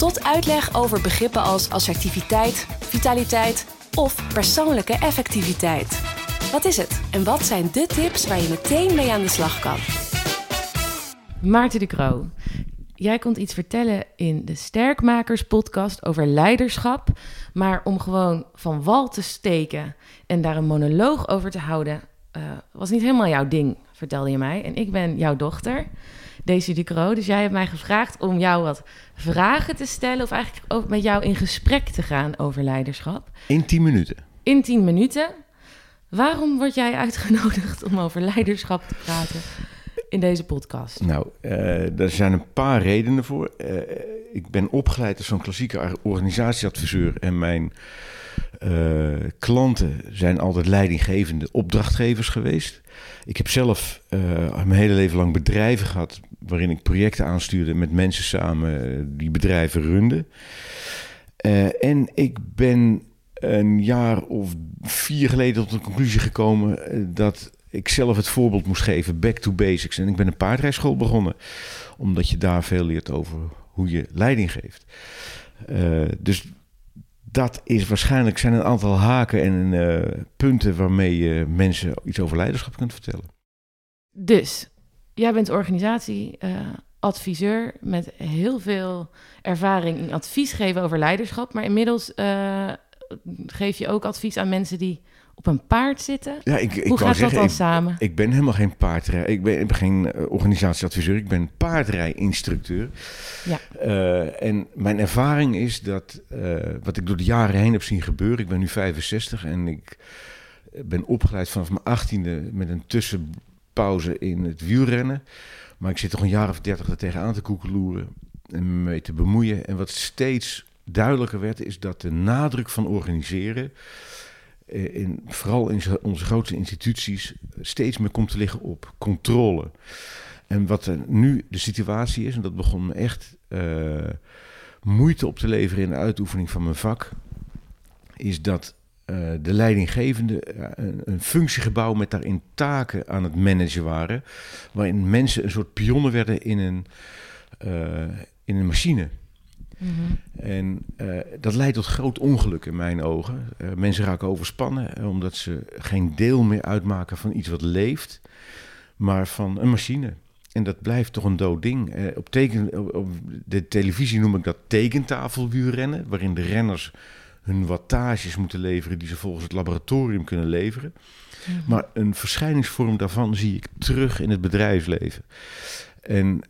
tot uitleg over begrippen als assertiviteit, vitaliteit of persoonlijke effectiviteit. Wat is het en wat zijn de tips waar je meteen mee aan de slag kan? Maarten de Kroo, jij komt iets vertellen in de Sterkmakers podcast over leiderschap. Maar om gewoon van wal te steken en daar een monoloog over te houden, uh, was niet helemaal jouw ding, vertelde je mij. En ik ben jouw dochter, Daisy de Croo. Dus jij hebt mij gevraagd om jou wat vragen te stellen, of eigenlijk ook met jou in gesprek te gaan over leiderschap. In 10 minuten. In 10 minuten. Waarom word jij uitgenodigd om over leiderschap te praten? in deze podcast? Nou, uh, er zijn een paar redenen voor. Uh, ik ben opgeleid als zo'n klassieke organisatieadviseur en mijn uh, klanten zijn altijd leidinggevende opdrachtgevers geweest. Ik heb zelf mijn hele leven lang bedrijven gehad waarin ik projecten aanstuurde met mensen samen die bedrijven runden. en ik ben een jaar of vier geleden tot de conclusie gekomen dat ik zelf het voorbeeld moest geven, back to basics. En ik ben een paardrijschool begonnen, omdat je daar veel leert over hoe je leiding geeft. Dus dat is waarschijnlijk zijn een aantal haken en uh, punten waarmee je mensen iets over leiderschap kunt vertellen. Dus, jij bent organisatieadviseur uh, met heel veel ervaring in advies geven over leiderschap. Maar inmiddels geef je ook advies aan mensen die op een paard zitten? Ja, ik, ik Hoe gaat zeggen, dat dan ik, samen? Ik ben helemaal geen paardrij. Ik ben, ik ben geen uh, organisatieadviseur. Ik ben paardrijinstructeur. Ja. Uh, en mijn ervaring is dat uh, wat ik door de jaren heen heb zien gebeuren. Ik ben nu 65 en ik ben opgeleid vanaf mijn 18e met een tussenpauze in het wielrennen. Maar ik zit toch een jaar of dertig er tegenaan te koekeloeren en me mee te bemoeien. En wat steeds duidelijker werd, is dat de nadruk van organiseren eh, in, vooral in onze grote instituties steeds meer komt te liggen op controle. En wat er nu de situatie is, en dat begon me echt uh, moeite op te leveren in de uitoefening van mijn vak, is dat uh, de leidinggevende een, functiegebouw met daarin taken aan het managen waren, waarin mensen een soort pionnen werden in een, in een machine. Mhm. En uh, dat leidt tot groot ongeluk in mijn ogen. Uh, mensen raken overspannen uh, omdat ze geen deel meer uitmaken van iets wat leeft, maar van een machine. En dat blijft toch een dood ding. op, teken, op, de televisie noem ik dat tekentafelwielrennen, waarin de renners hun wattages moeten leveren die ze volgens het laboratorium kunnen leveren. Mhm. Maar een verschijningsvorm daarvan zie ik terug in het bedrijfsleven. En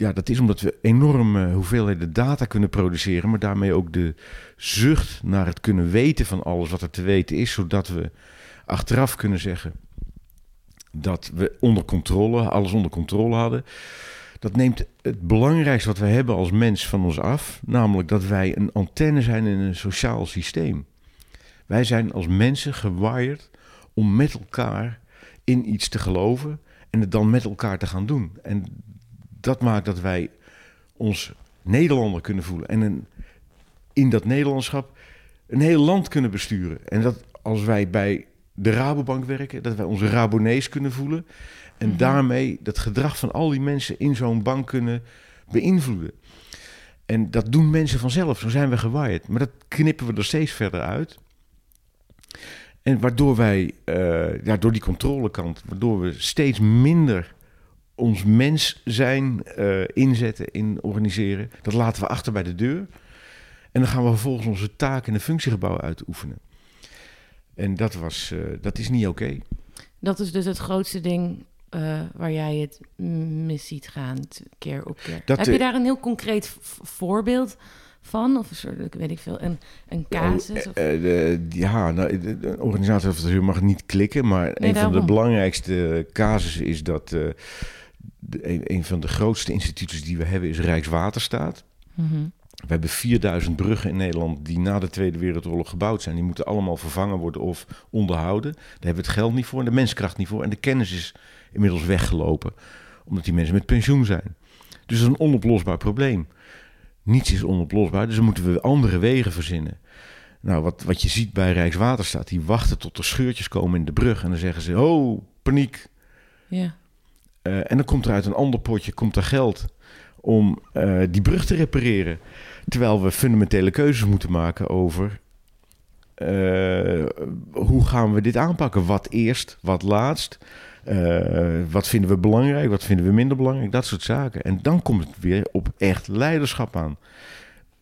ja, dat is omdat we enorme hoeveelheden data kunnen produceren, maar daarmee ook de zucht naar het kunnen weten van alles wat er te weten is, zodat we achteraf kunnen zeggen dat we onder controle, alles onder controle hadden. Dat neemt het belangrijkste wat wij hebben als mens van ons af, namelijk dat wij een antenne zijn in een sociaal systeem. Wij zijn als mensen gewired om met elkaar in iets te geloven en het dan met elkaar te gaan doen. En dat maakt dat wij ons Nederlander kunnen voelen. En een, in dat Nederlandschap een heel land kunnen besturen. En dat als wij bij de Rabobank werken, dat wij onze Rabonees kunnen voelen. En mhm. daarmee dat gedrag van al die mensen in zo'n bank kunnen beïnvloeden. En dat doen mensen vanzelf, zo zijn we gewaaid. Maar dat knippen we er steeds verder uit. En waardoor wij, uh, ja, door die controlekant, waardoor we steeds minder ons mens zijn uh, inzetten in organiseren. Dat laten we achter bij de deur. En dan gaan we vervolgens onze taak in een functiegebouw uitoefenen. En dat, was, uh, dat is niet oké. Okay. Dat is dus het grootste ding uh, waar jij het mis ziet gaan, keer op keer. Dat, Heb je daar een heel concreet voorbeeld van? Of een soort, weet ik veel, een, een casus? Of? Uh, de, ja, nou, de, organisatie mag niet klikken, maar nee, een van de belangrijkste casussen is dat een, van de grootste instituties die we hebben is Rijkswaterstaat. Mhm. We hebben 4000 bruggen in Nederland die na de Tweede Wereldoorlog gebouwd zijn. Die moeten allemaal vervangen worden of onderhouden. Daar hebben we het geld niet voor en de menskracht niet voor. En de kennis is inmiddels weggelopen, omdat die mensen met pensioen zijn. Dus dat is een onoplosbaar probleem. Niets is onoplosbaar, dus dan moeten we andere wegen verzinnen. Nou, wat, wat je ziet bij Rijkswaterstaat, die wachten tot er scheurtjes komen in de brug. En dan zeggen ze, oh, paniek. Ja. Uh, en dan komt er uit een ander potje komt er geld om uh, die brug te repareren. Terwijl we fundamentele keuzes moeten maken over uh, hoe gaan we dit aanpakken? Wat eerst, wat laatst? Wat vinden we belangrijk, wat vinden we minder belangrijk? Dat soort zaken. En dan komt het weer op echt leiderschap aan.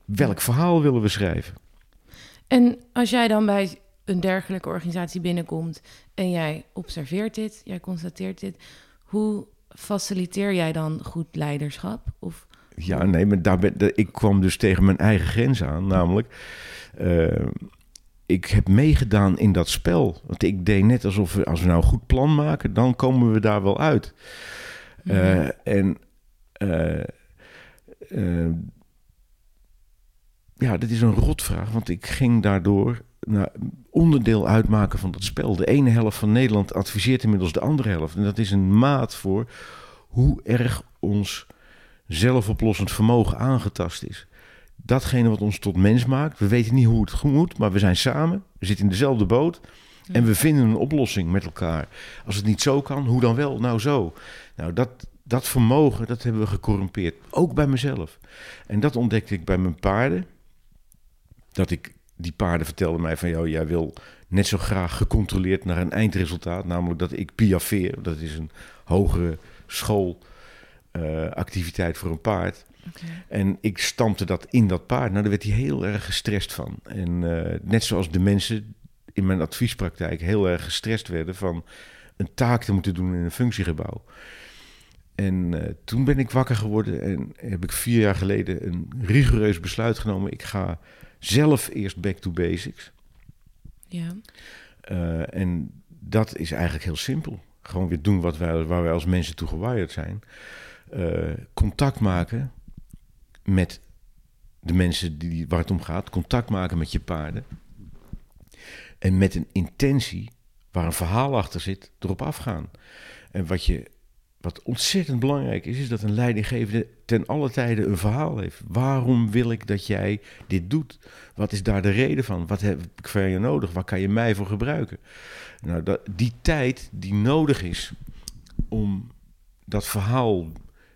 Welk verhaal willen we schrijven? En als jij dan bij een dergelijke organisatie binnenkomt en jij observeert dit, jij constateert dit, hoe faciliteer jij dan goed leiderschap? Of ja, nee, maar daar ben, ik kwam dus tegen mijn eigen grens aan. Namelijk, uh, ik heb meegedaan in dat spel. Want ik deed net alsof we, als we nou een goed plan maken, dan komen we daar wel uit. Uh, en uh, ja, dit is een rotvraag, want ik ging daardoor nou, onderdeel uitmaken van dat spel. De ene helft van Nederland adviseert inmiddels de andere helft. En dat is een maat voor hoe erg ons zelfoplossend vermogen aangetast is. Datgene wat ons tot mens maakt. We weten niet hoe het moet, maar we zijn samen. We zitten in dezelfde boot. En we vinden een oplossing met elkaar. Als het niet zo kan, hoe dan wel? Nou zo. Nou, dat, dat vermogen, dat hebben we gecorrumpeerd. Ook bij mezelf. En dat ontdekte ik bij mijn paarden. Dat ik, die paarden vertelden mij van... jou, jij wil net zo graag gecontroleerd naar een eindresultaat. Namelijk dat ik piafeer. Dat is een hogere school uh, activiteit voor een paard. Okay. En ik stampte dat in dat paard. Nou, daar werd hij heel erg gestrest van. En uh, net zoals de mensen in mijn adviespraktijk heel erg gestrest werden van een taak te moeten doen in een functiegebouw. En uh, toen ben ik wakker geworden en heb ik vier jaar geleden een rigoureus besluit genomen. Ik ga zelf eerst back to basics. Ja. Uh, en dat is eigenlijk heel simpel. Gewoon weer doen wat wij, waar wij als mensen toe gewaaid zijn. Uh, contact maken met de mensen die, waar het om gaat. Contact maken met je paarden. En met een intentie waar een verhaal achter zit, erop afgaan. En wat, je, wat ontzettend belangrijk is, is dat een leidinggevende ten alle tijde een verhaal heeft. Waarom wil ik dat jij dit doet? Wat is daar de reden van? Wat heb ik voor je nodig? Waar kan je mij voor gebruiken? Nou, dat, die tijd die nodig is om dat verhaal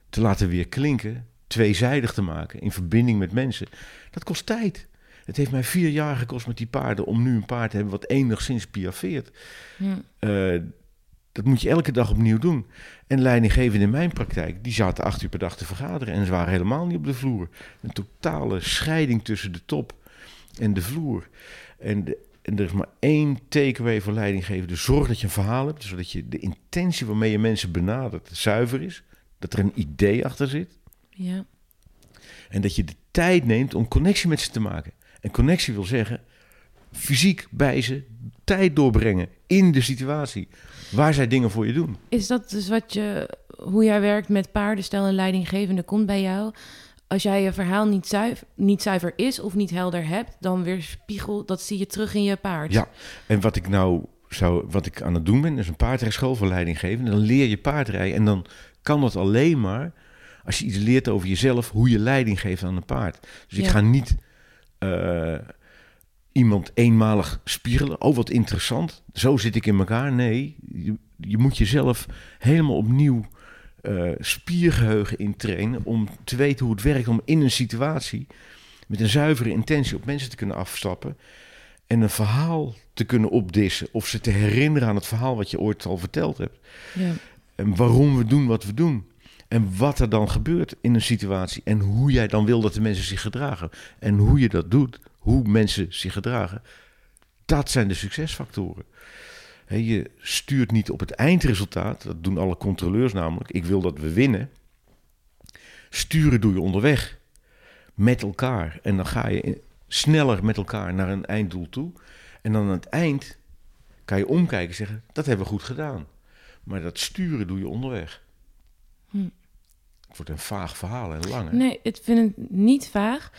te laten weer klinken, tweezijdig te maken, in verbinding met mensen, dat kost tijd. Het heeft mij vier jaar gekost met die paarden om nu een paard te hebben wat enigszins piafeert. Ja. Uh, dat moet je elke dag opnieuw doen. En leidinggevenden in mijn praktijk, die zaten acht uur per dag te vergaderen en ze waren helemaal niet op de vloer. Een totale scheiding tussen de top en de vloer. En, de, en er is maar één takeaway voor leidinggevenden. Zorg dat je een verhaal hebt, zodat je de intentie waarmee je mensen benadert zuiver is. Dat er een idee achter zit. Ja. En dat je de tijd neemt om connectie met ze te maken. En connectie wil zeggen fysiek bij ze tijd doorbrengen in de situatie waar zij dingen voor je doen. Is dat dus wat je, hoe jij werkt met paarden? Stel een leidinggevende komt bij jou. Als jij je verhaal niet zuiver, niet zuiver is of niet helder hebt, dan weer spiegel, dat zie je terug in je paard. Ja, en wat ik nou zou, wat ik aan het doen ben, is een paardrijschool voor leidinggevende. Dan leer je paardrijden en dan kan dat alleen maar als je iets leert over jezelf, hoe je leiding geeft aan een paard. Dus ik ga niet uh, iemand eenmalig spiegelen. Oh, wat interessant. Zo zit ik in elkaar. Nee, je, je moet jezelf helemaal opnieuw uh, spiergeheugen intrainen om te weten hoe het werkt om in een situatie met een zuivere intentie op mensen te kunnen afstappen en een verhaal te kunnen opdissen of ze te herinneren aan het verhaal wat je ooit al verteld hebt. Ja. En waarom we doen wat we doen. En wat er dan gebeurt in een situatie. En hoe jij dan wil dat de mensen zich gedragen. En hoe je dat doet, hoe mensen zich gedragen. Dat zijn de succesfactoren. je stuurt niet op het eindresultaat. Dat doen alle controleurs namelijk. Ik wil dat we winnen. Sturen doe je onderweg. Met elkaar. En dan ga je sneller met elkaar naar een einddoel toe. En dan aan het eind kan je omkijken en zeggen: dat hebben we goed gedaan. Maar dat sturen doe je onderweg. Hm. Het wordt een vaag verhaal en lang. Hè? Nee, ik vind het niet vaag.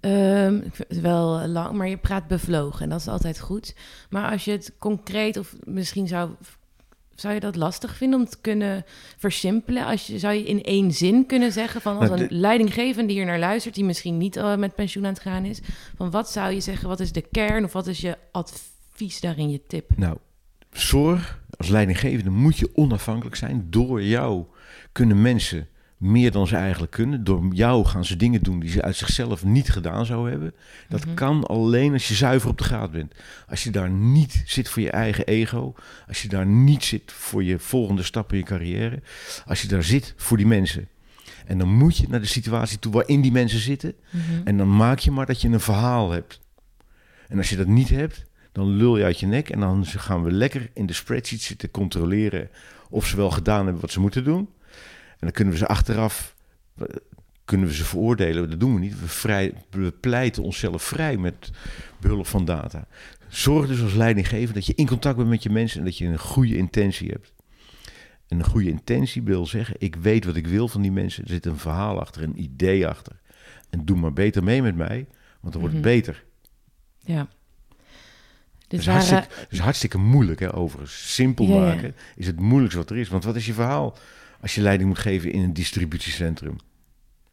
Um, ik vind het wel lang, maar je praat bevlogen en dat is altijd goed. Maar als je het concreet of misschien zou, zou je dat lastig vinden om te kunnen versimpelen? Als je, zou je in één zin kunnen zeggen van als nou, een leidinggevende die hier naar luistert, die misschien niet uh, met pensioen aan het gaan is, van wat zou je zeggen, wat is de kern of wat is je advies daarin, je tip? Nou, zorg als leidinggevende moet je onafhankelijk zijn. Door jou kunnen mensen meer dan ze eigenlijk kunnen. Door jou gaan ze dingen doen die ze uit zichzelf niet gedaan zouden hebben. Dat mhm. kan alleen als je zuiver op de graad bent. Als je daar niet zit voor je eigen ego. Als je daar niet zit voor je volgende stap in je carrière. Als je daar zit voor die mensen. En dan moet je naar de situatie toe waarin die mensen zitten. Mhm. En dan maak je maar dat je een verhaal hebt. En als je dat niet hebt, dan lul je uit je nek. En dan gaan we lekker in de spreadsheet zitten controleren of ze wel gedaan hebben wat ze moeten doen. En dan kunnen we ze achteraf kunnen we ze veroordelen. Dat doen we niet. We, vrij, we pleiten onszelf vrij met behulp van data. Zorg dus als leidinggever dat je in contact bent met je mensen en dat je een goede intentie hebt. En een goede intentie wil zeggen, ik weet wat ik wil van die mensen. Er zit een verhaal achter, een idee achter. En doe maar beter mee met mij, want dan wordt het mhm. beter. Ja. Dus dat is, hartstikke, is hartstikke moeilijk, hè, overigens. Simpel maken is het moeilijkste wat er is. Want wat is je verhaal? Als je leiding moet geven in een distributiecentrum.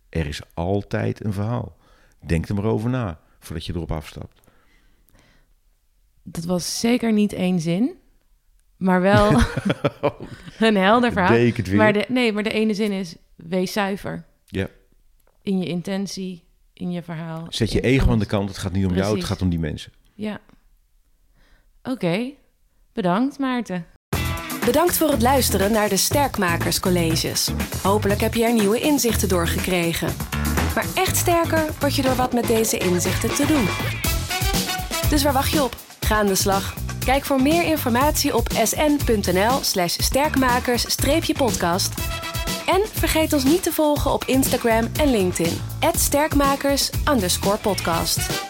Er is altijd een verhaal. Denk er maar over na voordat je erop afstapt. Dat was zeker niet één zin, maar wel een helder verhaal. Maar de, nee, maar de ene zin is: wees zuiver. Ja. In je intentie, in je verhaal. Zet je ego aan de kant. Het gaat niet om jou, het gaat om die mensen. Ja. Oké. Bedankt, Maarten. Bedankt voor het luisteren naar de Sterkmakerscolleges. Hopelijk heb je er nieuwe inzichten door gekregen. Maar echt sterker word je door wat met deze inzichten te doen. Dus waar wacht je op? Ga aan de slag. Kijk voor meer informatie op sn.nl slash sterkmakers-podcast. En vergeet ons niet te volgen op Instagram en LinkedIn. sterkmakers podcast.